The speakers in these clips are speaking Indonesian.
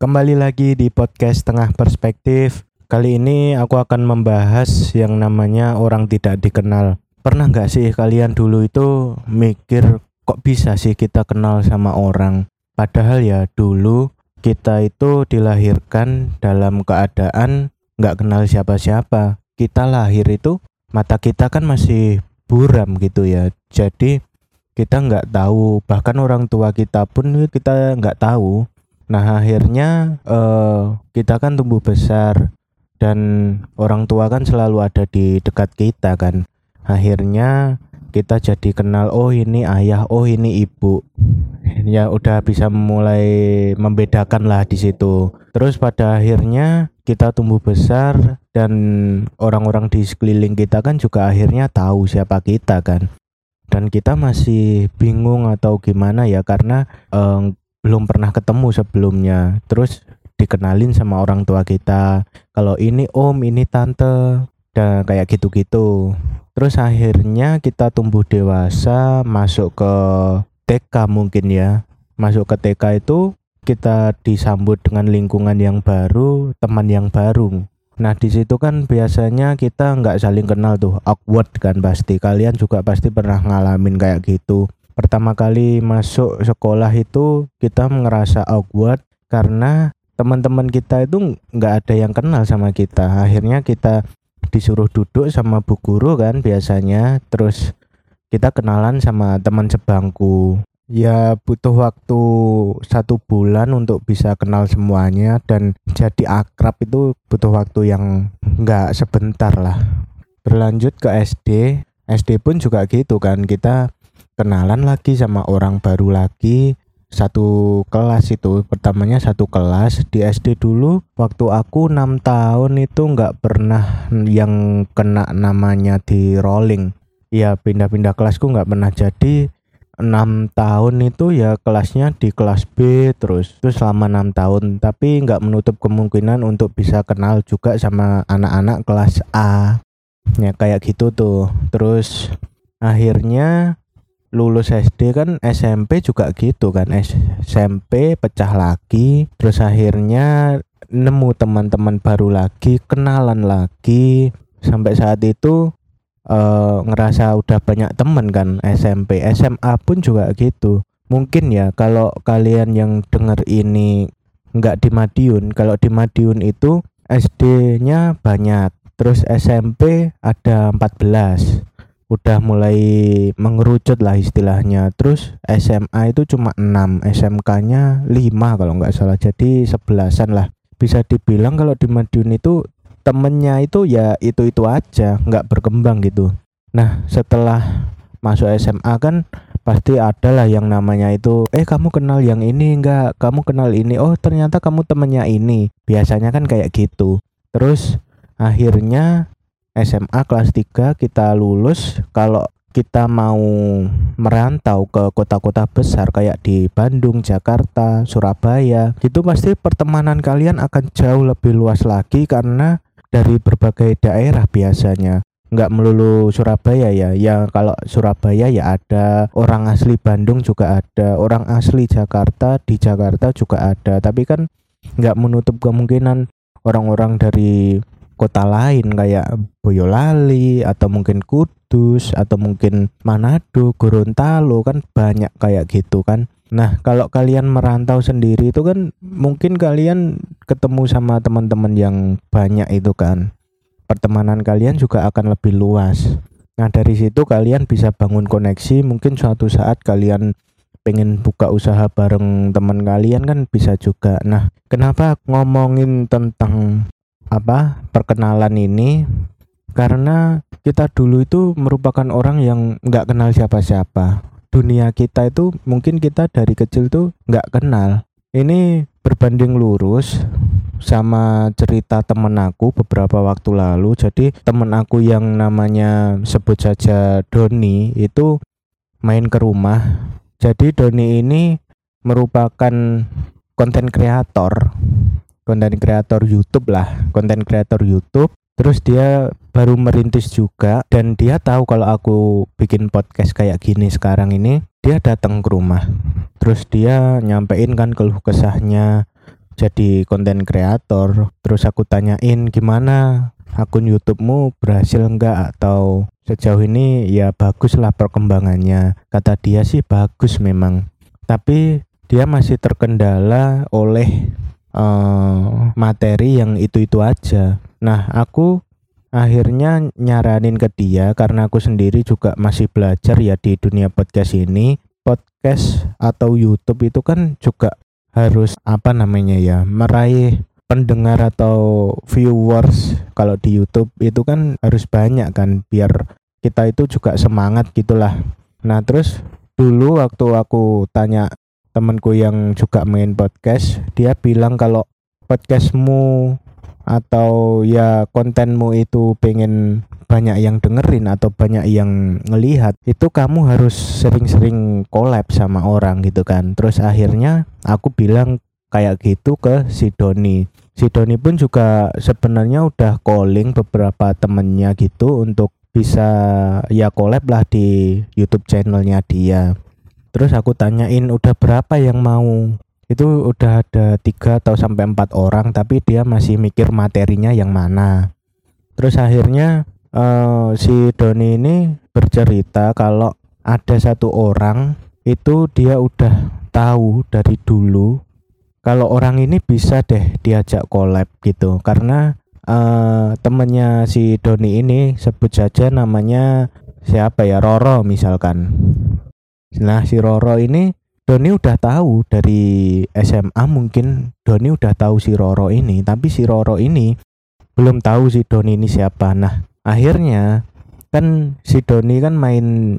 Kembali lagi di podcast Tengah Perspektif. Kali ini aku akan membahas yang namanya orang tidak dikenal. Pernah nggak sih kalian dulu itu mikir kok bisa sih kita kenal sama orang? Padahal ya dulu kita itu dilahirkan dalam keadaan nggak kenal siapa-siapa. Kita lahir itu mata kita kan masih buram gitu ya. Jadi kita nggak tahu bahkan orang tua kita pun kita nggak tahu Nah akhirnya uh, kita kan tumbuh besar dan orang tua kan selalu ada di dekat kita kan. Akhirnya kita jadi kenal oh ini ayah, oh ini ibu. Ya udah bisa mulai membedakan lah di situ. Terus pada akhirnya kita tumbuh besar dan orang-orang di sekeliling kita kan juga akhirnya tahu siapa kita kan dan kita masih bingung atau gimana ya karena eh, belum pernah ketemu sebelumnya. Terus dikenalin sama orang tua kita. Kalau ini om ini tante dan kayak gitu-gitu. Terus akhirnya kita tumbuh dewasa masuk ke TK mungkin ya. Masuk ke TK itu kita disambut dengan lingkungan yang baru teman yang baru. Nah di situ kan biasanya kita nggak saling kenal tuh awkward kan pasti. Kalian juga pasti pernah ngalamin kayak gitu pertama kali masuk sekolah itu kita ngerasa awkward karena teman-teman kita itu nggak ada yang kenal sama kita. Akhirnya kita disuruh duduk sama bu guru kan biasanya terus kita kenalan sama teman sebangku. Ya butuh waktu satu bulan untuk bisa kenal semuanya dan jadi akrab itu butuh waktu yang nggak sebentar lah. Berlanjut ke SD SD pun juga gitu kan kita kenalan lagi sama orang baru lagi. Satu kelas itu pertamanya satu kelas di SD dulu. Waktu aku enam tahun itu nggak pernah yang kena namanya di rolling. Ya pindah-pindah kelasku nggak pernah jadi. Enam tahun itu ya kelasnya di kelas B terus. Terus selama enam tahun tapi nggak menutup kemungkinan untuk bisa kenal juga sama anak-anak kelas A. Ya kayak gitu tuh. Terus akhirnya lulus SD kan SMP juga gitu kan. SMP pecah lagi terus akhirnya nemu teman-teman baru lagi kenalan lagi. Sampai saat itu uh, ngerasa udah banyak teman kan SMP SMA pun juga gitu. Mungkin ya kalau kalian yang denger ini nggak di Madiun kalau di Madiun itu SD-nya banyak terus SMP ada 14 udah mulai mengerucut lah istilahnya. Terus SMA itu cuma 6 SMK-nya 5 kalau nggak salah. Jadi sebelasan lah. Bisa dibilang kalau di Madiun itu temennya itu ya itu-itu aja nggak berkembang gitu. Nah setelah masuk SMA kan pasti ada lah yang namanya itu eh kamu kenal yang ini enggak kamu kenal ini? Oh ternyata kamu temennya ini. Biasanya kan kayak gitu. Terus akhirnya SMA kelas 3 kita lulus. Kalau kita mau merantau ke kota-kota besar kayak di Bandung, Jakarta, Surabaya, itu pasti pertemanan kalian akan jauh lebih luas lagi karena dari berbagai daerah biasanya. Nggak melulu Surabaya ya. Ya kalau Surabaya ya ada. Orang asli Bandung juga ada. Orang asli Jakarta di Jakarta juga ada. Tapi kan nggak menutup kemungkinan orang-orang dari kota lain kayak Boyolali atau mungkin Kudus atau mungkin Manado, Gorontalo kan banyak kayak gitu kan. Nah, kalau kalian merantau sendiri itu kan mungkin kalian ketemu sama teman-teman yang banyak itu kan. Pertemanan kalian juga akan lebih luas. Nah, dari situ kalian bisa bangun koneksi, mungkin suatu saat kalian pengen buka usaha bareng teman kalian kan bisa juga. Nah, kenapa ngomongin tentang apa perkenalan ini karena kita dulu itu merupakan orang yang nggak kenal siapa-siapa. Dunia kita itu mungkin kita dari kecil tuh nggak kenal. Ini berbanding lurus sama cerita temen aku beberapa waktu lalu. Jadi temen aku yang namanya sebut saja Doni itu main ke rumah. Jadi Doni ini merupakan konten kreator konten kreator YouTube lah konten kreator YouTube. Terus dia baru merintis juga dan dia tahu kalau aku bikin podcast kayak gini sekarang ini dia datang ke rumah. Terus dia nyampein kan keluh kesahnya jadi konten kreator. Terus aku tanyain gimana? Akun YouTubemu berhasil enggak atau sejauh ini ya bagus lah perkembangannya. Kata dia sih bagus memang. Tapi dia masih terkendala oleh uh, materi yang itu-itu aja. Nah aku akhirnya nyaranin ke dia karena aku sendiri juga masih belajar ya di dunia podcast ini. Podcast atau YouTube itu kan juga harus apa namanya ya meraih pendengar atau viewers. Kalau di YouTube itu kan harus banyak kan biar kita itu juga semangat gitulah. Nah terus dulu waktu aku tanya temanku yang juga main podcast dia bilang kalau podcastmu atau ya kontenmu itu pengen banyak yang dengerin atau banyak yang ngelihat itu kamu harus sering-sering collab sama orang gitu kan. Terus akhirnya aku bilang kayak gitu ke si Doni. Si Doni pun juga sebenarnya udah calling beberapa temennya gitu untuk bisa ya collab lah di YouTube channelnya dia terus aku tanyain udah berapa yang mau? Itu udah ada tiga atau sampai empat orang tapi dia masih mikir materinya yang mana. Terus akhirnya uh, si Doni ini bercerita kalau ada satu orang itu dia udah tahu dari dulu kalau orang ini bisa deh diajak collab gitu. Karena uh, temennya si Doni ini sebut saja namanya siapa ya? Roro misalkan nah si Roro ini Doni udah tahu dari SMA mungkin Doni udah tahu si Roro ini tapi si Roro ini belum tahu si Doni ini siapa. Nah akhirnya kan si Doni kan main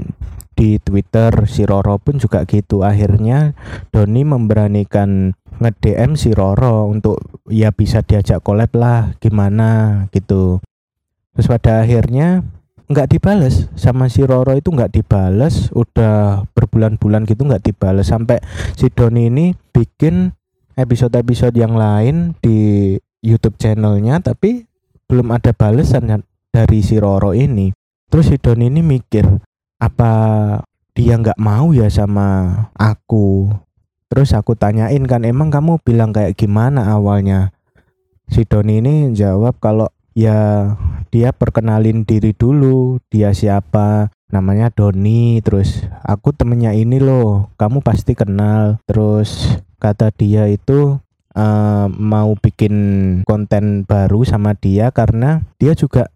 di Twitter si Roro pun juga gitu. Akhirnya Doni memberanikan nge-DM si Roro untuk ya bisa diajak collab lah gimana gitu. Terus pada akhirnya nggak dibales. Sama si Roro itu nggak dibales. Udah berbulan-bulan gitu nggak dibales. Sampai si Doni ini bikin episode-episode yang lain di YouTube channelnya tapi belum ada balesan dari si Roro ini. Terus si Doni ini mikir apa dia nggak mau ya sama aku? Terus aku tanyain kan emang kamu bilang kayak gimana awalnya? Si Doni ini jawab kalau ya dia perkenalin diri dulu dia siapa namanya Doni terus aku temennya ini loh kamu pasti kenal. Terus kata dia itu uh, mau bikin konten baru sama dia karena dia juga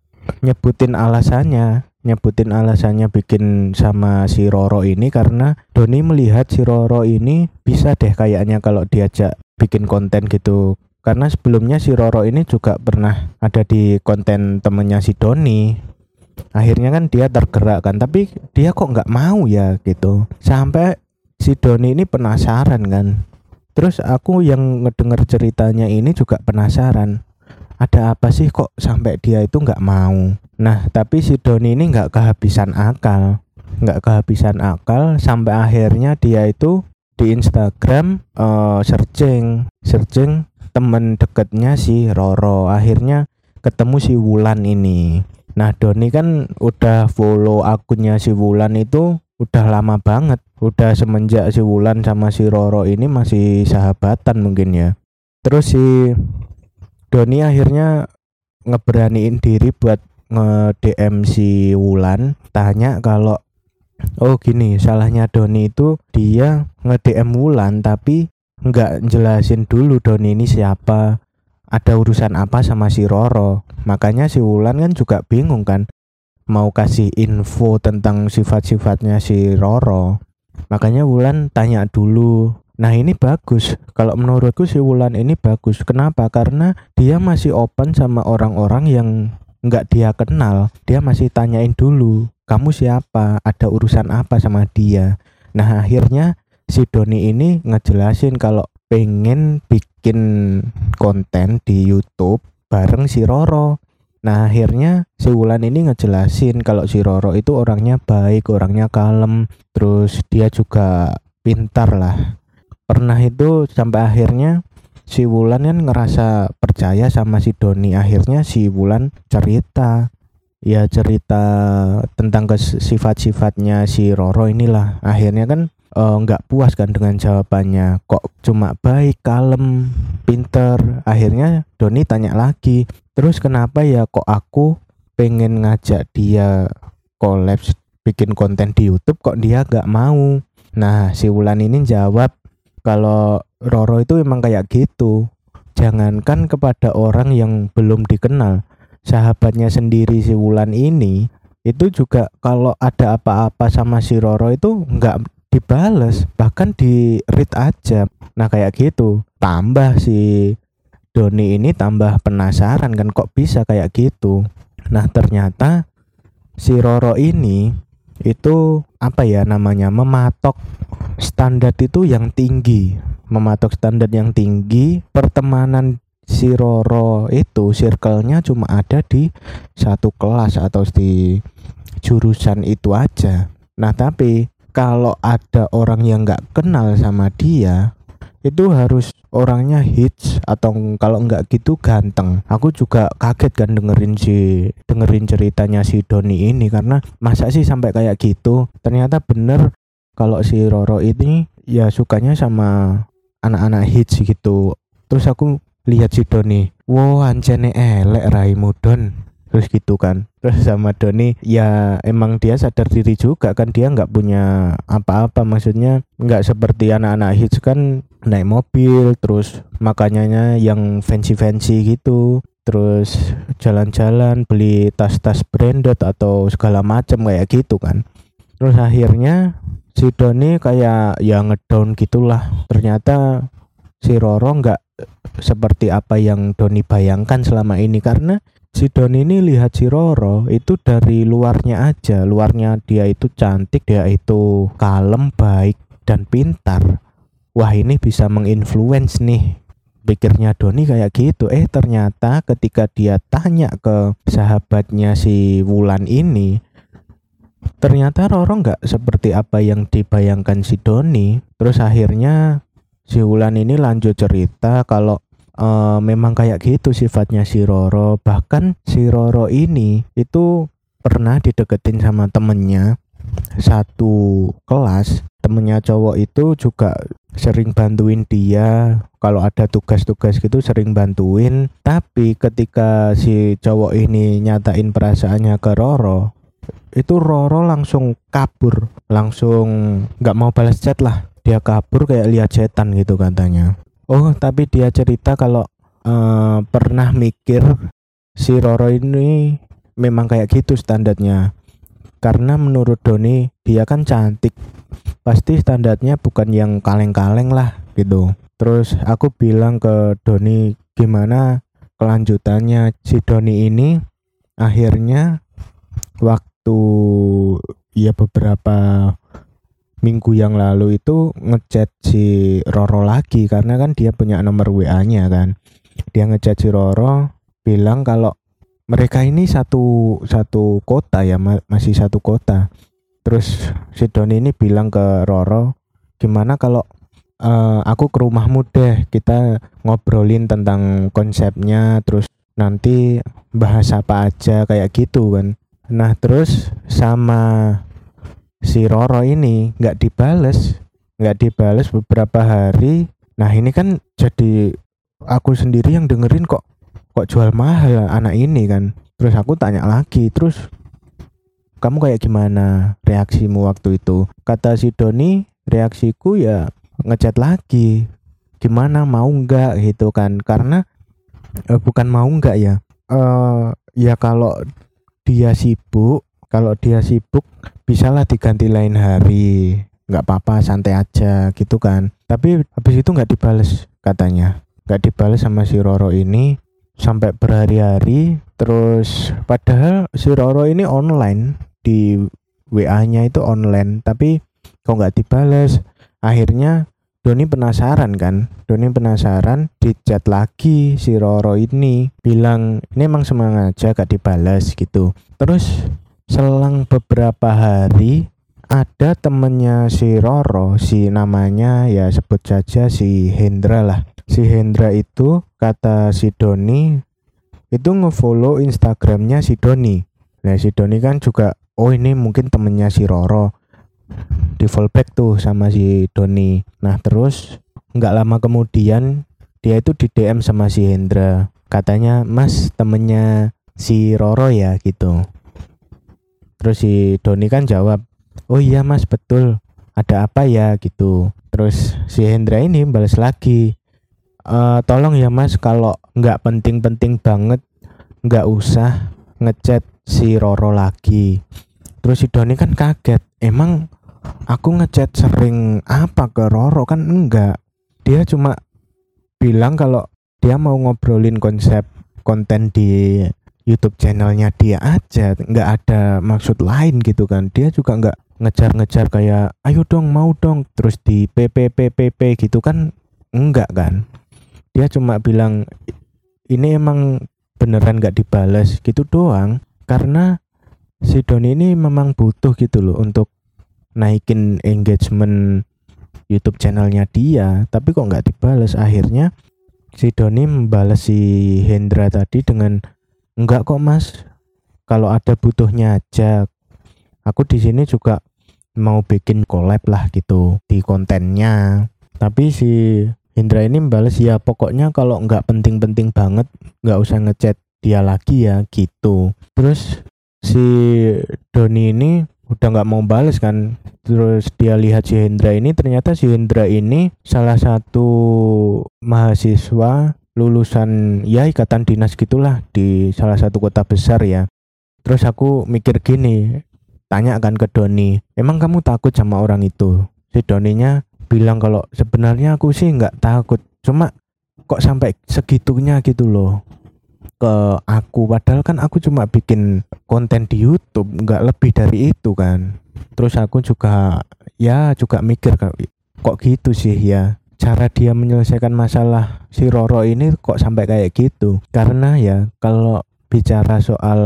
nyebutin alasannya nyebutin alasannya bikin sama si Roro ini karena Doni melihat si Roro ini bisa deh kayaknya kalau diajak bikin konten gitu karena sebelumnya si Roro ini juga pernah ada di konten temennya si Doni. Akhirnya kan dia tergerak kan tapi dia kok nggak mau ya gitu. Sampai si Doni ini penasaran kan. Terus aku yang ngedenger ceritanya ini juga penasaran. Ada apa sih kok sampai dia itu nggak mau? Nah tapi si Doni ini nggak kehabisan akal. Nggak kehabisan akal sampai akhirnya dia itu di Instagram uh, searching. Searching temen deketnya si Roro. Akhirnya ketemu si Wulan ini. Nah Doni kan udah follow akunnya si Wulan itu udah lama banget. Udah semenjak si Wulan sama si Roro ini masih sahabatan mungkin ya. Terus si Doni akhirnya ngeberaniin diri buat nge-DM si Wulan tanya kalau oh gini salahnya Doni itu dia nge-DM Wulan tapi nggak jelasin dulu Doni ini siapa ada urusan apa sama si Roro. Makanya si Wulan kan juga bingung kan mau kasih info tentang sifat-sifatnya si Roro. Makanya Wulan tanya dulu nah ini bagus. Kalau menurutku si Wulan ini bagus. Kenapa? Karena dia masih open sama orang-orang yang nggak dia kenal. Dia masih tanyain dulu kamu siapa? Ada urusan apa sama dia? Nah akhirnya si Doni ini ngejelasin kalau pengen bikin konten di YouTube bareng si Roro. Nah akhirnya si Wulan ini ngejelasin kalau si Roro itu orangnya baik, orangnya kalem, terus dia juga pintar lah. Pernah itu sampai akhirnya si Wulan kan ngerasa percaya sama si Doni. Akhirnya si Wulan cerita ya cerita tentang sifat-sifatnya si Roro inilah. Akhirnya kan nggak uh, puas kan dengan jawabannya. Kok cuma baik kalem pinter? Akhirnya Doni tanya lagi terus kenapa ya kok aku pengen ngajak dia kolaps bikin konten di YouTube kok dia nggak mau? Nah si Wulan ini jawab kalau Roro itu emang kayak gitu. Jangankan kepada orang yang belum dikenal. Sahabatnya sendiri si Wulan ini itu juga kalau ada apa-apa sama si Roro itu nggak dibales bahkan di read aja. Nah kayak gitu. Tambah si Doni ini tambah penasaran kan kok bisa kayak gitu. Nah ternyata si Roro ini itu apa ya namanya mematok standar itu yang tinggi. Mematok standar yang tinggi pertemanan si Roro itu circle-nya cuma ada di satu kelas atau di jurusan itu aja. Nah tapi kalau ada orang yang nggak kenal sama dia itu harus orangnya hits atau kalau nggak gitu ganteng. Aku juga kaget kan dengerin si dengerin ceritanya si Doni ini karena masa sih sampai kayak gitu? Ternyata bener kalau si Roro ini ya sukanya sama anak-anak hits gitu. Terus aku lihat si Doni wow anjane elek raimu Don terus gitu kan. Terus sama Doni ya emang dia sadar diri juga kan. Dia nggak punya apa-apa. Maksudnya nggak seperti anak-anak hits kan naik mobil terus makanya yang fancy-fancy gitu. Terus jalan-jalan beli tas-tas branded atau segala macam kayak gitu kan. Terus akhirnya si Doni kayak ya ngedown gitulah. Ternyata si Roro nggak seperti apa yang Doni bayangkan selama ini. Karena si Don ini lihat si Roro itu dari luarnya aja. Luarnya dia itu cantik dia itu kalem baik dan pintar. Wah ini bisa menginfluence nih pikirnya Doni kayak gitu. Eh ternyata ketika dia tanya ke sahabatnya si Wulan ini ternyata Roro nggak seperti apa yang dibayangkan si Doni. Terus akhirnya si Wulan ini lanjut cerita kalau uh, memang kayak gitu sifatnya si Roro. Bahkan si Roro ini itu pernah dideketin sama temennya satu kelas. Temennya cowok itu juga sering bantuin dia. Kalau ada tugas-tugas gitu sering bantuin. Tapi ketika si cowok ini nyatain perasaannya ke Roro itu Roro langsung kabur. Langsung nggak mau balas chat lah dia kabur kayak lihat setan gitu katanya Oh, tapi dia cerita kalau uh, pernah mikir si Roro ini memang kayak gitu standarnya. Karena menurut Doni dia kan cantik. Pasti standarnya bukan yang kaleng-kaleng lah gitu. Terus aku bilang ke Doni gimana kelanjutannya si Doni ini akhirnya waktu ya beberapa minggu yang lalu itu ngechat si Roro lagi karena kan dia punya nomor WA-nya kan. Dia ngechat si Roro bilang kalau mereka ini satu satu kota ya masih satu kota. Terus si Doni ini bilang ke Roro, gimana kalau uh, aku ke rumahmu deh kita ngobrolin tentang konsepnya terus nanti bahas apa aja kayak gitu kan. Nah terus sama si Roro ini nggak dibales nggak dibales beberapa hari. Nah ini kan jadi aku sendiri yang dengerin kok kok jual mahal anak ini kan. Terus aku tanya lagi terus kamu kayak gimana reaksimu waktu itu? Kata si Doni reaksiku ya ngechat lagi gimana mau nggak? Gitu kan. Karena eh, bukan mau nggak ya eh ya kalau dia sibuk kalau dia sibuk bisalah diganti lain hari nggak apa-apa santai aja gitu kan. Tapi habis itu nggak dibales katanya. Nggak dibales sama si Roro ini sampai berhari-hari. Terus padahal si Roro ini online di WA-nya itu online. Tapi kok nggak dibales? Akhirnya Doni penasaran kan? Doni penasaran di chat lagi si Roro ini. Bilang ini emang semangat aja gak dibales gitu. Terus selang beberapa hari ada temennya si Roro si namanya ya sebut saja si Hendra lah. Si Hendra itu kata si Doni itu ngefollow Instagramnya si Doni. Nah si Doni kan juga oh ini mungkin temennya si Roro. Di fallback tuh sama si Doni. Nah terus nggak lama kemudian dia itu di DM sama si Hendra. Katanya mas temennya si Roro ya gitu terus si Doni kan jawab oh iya mas betul. Ada apa ya? Gitu. Terus si Hendra ini balas lagi e, tolong ya mas kalau nggak penting-penting banget nggak usah ngechat si Roro lagi. Terus si Doni kan kaget emang aku ngechat sering apa ke Roro? Kan enggak. Dia cuma bilang kalau dia mau ngobrolin konsep konten di YouTube channelnya dia aja nggak ada maksud lain gitu kan. Dia juga nggak ngejar-ngejar kayak ayo dong mau dong. Terus di PPPPP gitu kan enggak kan. Dia cuma bilang ini emang beneran nggak dibalas gitu doang. Karena si Don ini memang butuh gitu loh untuk naikin engagement YouTube channelnya dia. Tapi kok nggak dibalas akhirnya si Doni membalas si Hendra tadi dengan Enggak kok mas, kalau ada butuhnya aja. Aku di sini juga mau bikin collab lah gitu di kontennya. Tapi si Indra ini membalas ya pokoknya kalau nggak penting-penting banget nggak usah ngechat dia lagi ya gitu. Terus si Doni ini udah nggak mau balas kan terus dia lihat si Hendra ini ternyata si Hendra ini salah satu mahasiswa lulusan ya ikatan dinas gitulah di salah satu kota besar ya. Terus aku mikir gini tanya kan ke Doni emang kamu takut sama orang itu? Si Doninya bilang kalau sebenarnya aku sih nggak takut cuma kok sampai segitunya gitu loh ke aku. Padahal kan aku cuma bikin konten di YouTube nggak lebih dari itu kan. Terus aku juga ya juga mikir kok gitu sih ya cara dia menyelesaikan masalah si Roro ini kok sampai kayak gitu? Karena ya kalau bicara soal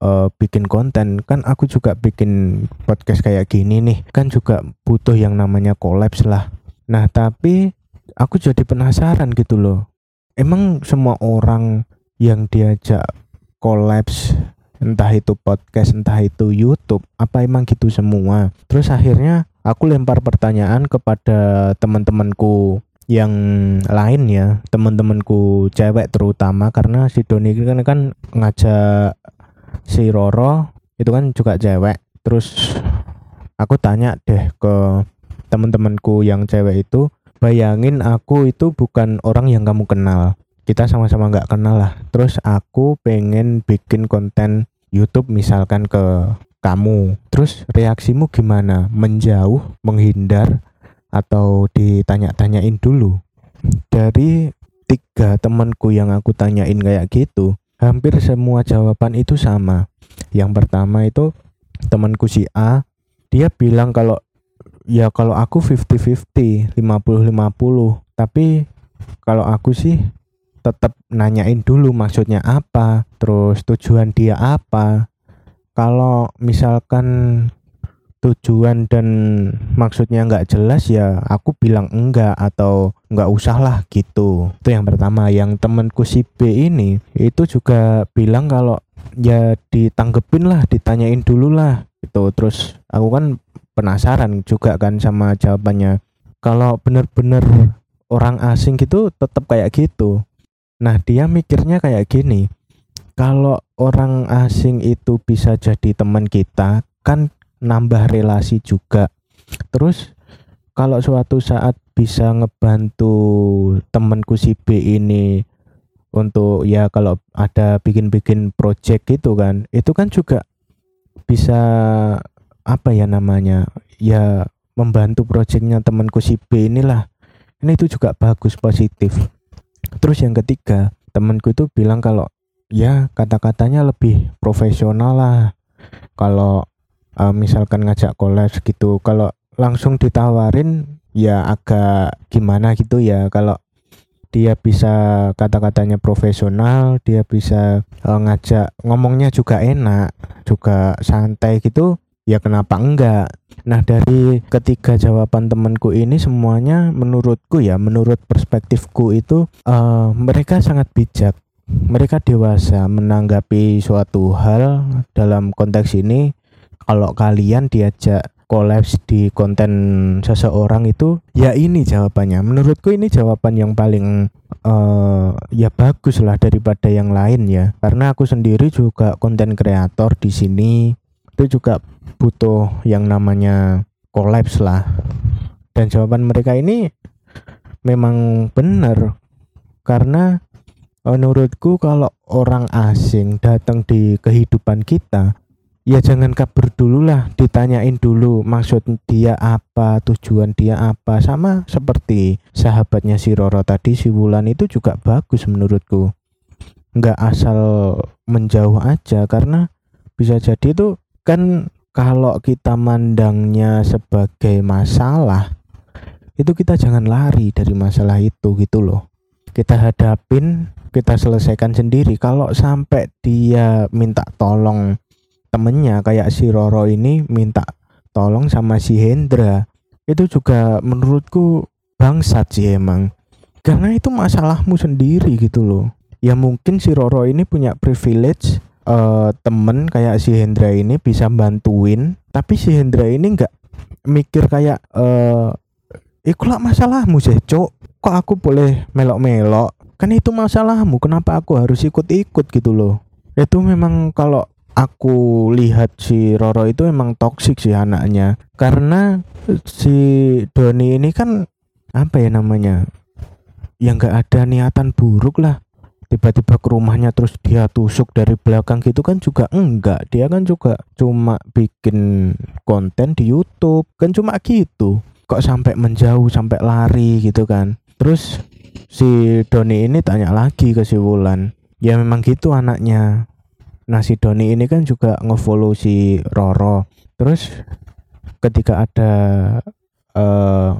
uh, bikin konten kan aku juga bikin podcast kayak gini nih. Kan juga butuh yang namanya kolaps lah. Nah tapi aku jadi penasaran gitu loh. Emang semua orang yang diajak kolaps entah itu podcast entah itu YouTube apa emang gitu semua? Terus akhirnya aku lempar pertanyaan kepada teman-temanku yang lain ya teman-temanku cewek terutama karena si Doni kan kan ngajak si Roro itu kan juga cewek. Terus aku tanya deh ke teman-temanku yang cewek itu bayangin aku itu bukan orang yang kamu kenal. Kita sama-sama nggak kenal lah. Terus aku pengen bikin konten YouTube misalkan ke kamu. Terus reaksimu gimana? Menjauh, menghindar, atau ditanya-tanyain dulu? Dari tiga temanku yang aku tanyain kayak gitu, hampir semua jawaban itu sama. Yang pertama itu temanku si A, dia bilang kalau ya kalau aku 50-50, 50-50. Tapi kalau aku sih tetap nanyain dulu maksudnya apa, terus tujuan dia apa, kalau misalkan tujuan dan maksudnya nggak jelas ya aku bilang enggak atau nggak usah lah gitu. Itu yang pertama. Yang temanku si B ini itu juga bilang kalau ya ditanggepin lah ditanyain dulu lah gitu. Terus aku kan penasaran juga kan sama jawabannya. Kalau bener-bener orang asing gitu tetap kayak gitu. Nah dia mikirnya kayak gini kalau orang asing itu bisa jadi teman kita kan nambah relasi juga. Terus kalau suatu saat bisa ngebantu temanku si B ini untuk ya kalau ada bikin-bikin project gitu kan itu kan juga bisa apa ya namanya ya membantu projectnya temanku si B inilah. Ini itu juga bagus positif. Terus yang ketiga temanku itu bilang kalau ya kata-katanya lebih profesional lah. Kalau uh, misalkan ngajak collab gitu kalau langsung ditawarin ya agak gimana gitu ya. Kalau dia bisa kata-katanya profesional dia bisa uh, ngajak ngomongnya juga enak juga santai gitu ya kenapa enggak? Nah dari ketiga jawaban temanku ini semuanya menurutku ya menurut perspektifku itu uh, mereka sangat bijak mereka dewasa menanggapi suatu hal dalam konteks ini kalau kalian diajak kolaps di konten seseorang itu ya ini jawabannya. Menurutku ini jawaban yang paling uh, ya bagus lah daripada yang lain ya. Karena aku sendiri juga konten kreator di sini itu juga butuh yang namanya kolaps lah. Dan jawaban mereka ini memang benar karena menurutku kalau orang asing datang di kehidupan kita ya jangan kabur dulu lah ditanyain dulu maksud dia apa tujuan dia apa. Sama seperti sahabatnya si Roro tadi si Wulan itu juga bagus menurutku. Nggak asal menjauh aja karena bisa jadi itu kan kalau kita mandangnya sebagai masalah itu kita jangan lari dari masalah itu gitu loh. Kita hadapin kita selesaikan sendiri. Kalau sampai dia minta tolong temennya kayak si Roro ini minta tolong sama si Hendra itu juga menurutku bangsat sih emang. Karena itu masalahmu sendiri gitu loh. Ya mungkin si Roro ini punya privilege uh, temen kayak si Hendra ini bisa bantuin tapi si Hendra ini nggak mikir kayak uh, ikulah masalahmu sih cok kok aku boleh melok-melok kan itu masalahmu kenapa aku harus ikut-ikut gitu loh. Itu memang kalau aku lihat si Roro itu emang toksik sih anaknya. Karena si Doni ini kan apa ya namanya yang nggak ada niatan buruk lah. Tiba-tiba ke rumahnya terus dia tusuk dari belakang gitu kan juga enggak. Dia kan juga cuma bikin konten di YouTube. Kan cuma gitu. Kok sampai menjauh sampai lari gitu kan. Terus si Doni ini tanya lagi ke si Wulan ya memang gitu anaknya Nah si Doni ini kan juga ngefollow si Roro. Terus ketika ada uh, eh,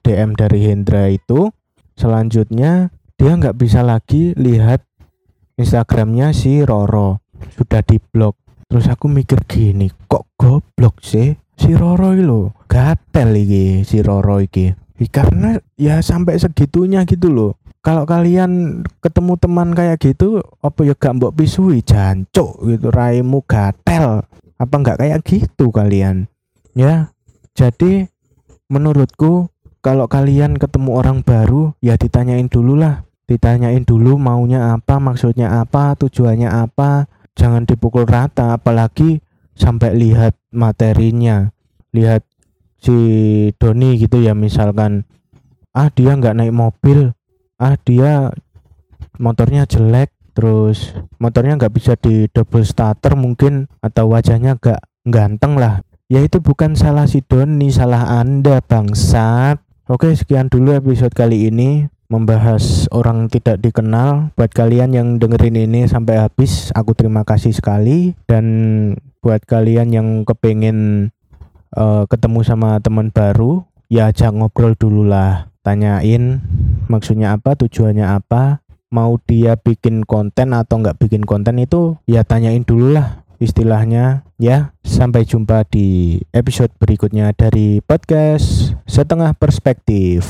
DM dari Hendra itu, selanjutnya dia nggak bisa lagi lihat Instagramnya si Roro. Sudah diblok. Terus aku mikir gini, kok goblok sih? Si Roro lo gatel iki si Roro iki. Karena ya sampai segitunya gitu loh. Kalau kalian ketemu teman kayak gitu apa ya gak mbok pisui jancuk gitu raimu gatel. Apa enggak kayak gitu kalian? Ya jadi menurutku kalau kalian ketemu orang baru ya ditanyain dulu lah. Ditanyain dulu maunya apa maksudnya apa tujuannya apa. Jangan dipukul rata apalagi sampai lihat materinya lihat si Doni gitu ya misalkan ah dia nggak naik mobil. Ah dia motornya jelek terus motornya nggak bisa di double starter mungkin atau wajahnya gak ganteng lah. Ya itu bukan salah si Doni salah anda bangsat. Oke sekian dulu episode kali ini membahas orang tidak dikenal. Buat kalian yang dengerin ini sampai habis aku terima kasih sekali. Dan buat kalian yang kepengen uh, ketemu sama teman baru. Ya ajak ngobrol dulu lah. Tanyain maksudnya apa tujuannya apa mau dia bikin konten atau nggak bikin konten itu ya tanyain dulu lah istilahnya. Ya sampai jumpa di episode berikutnya dari podcast setengah perspektif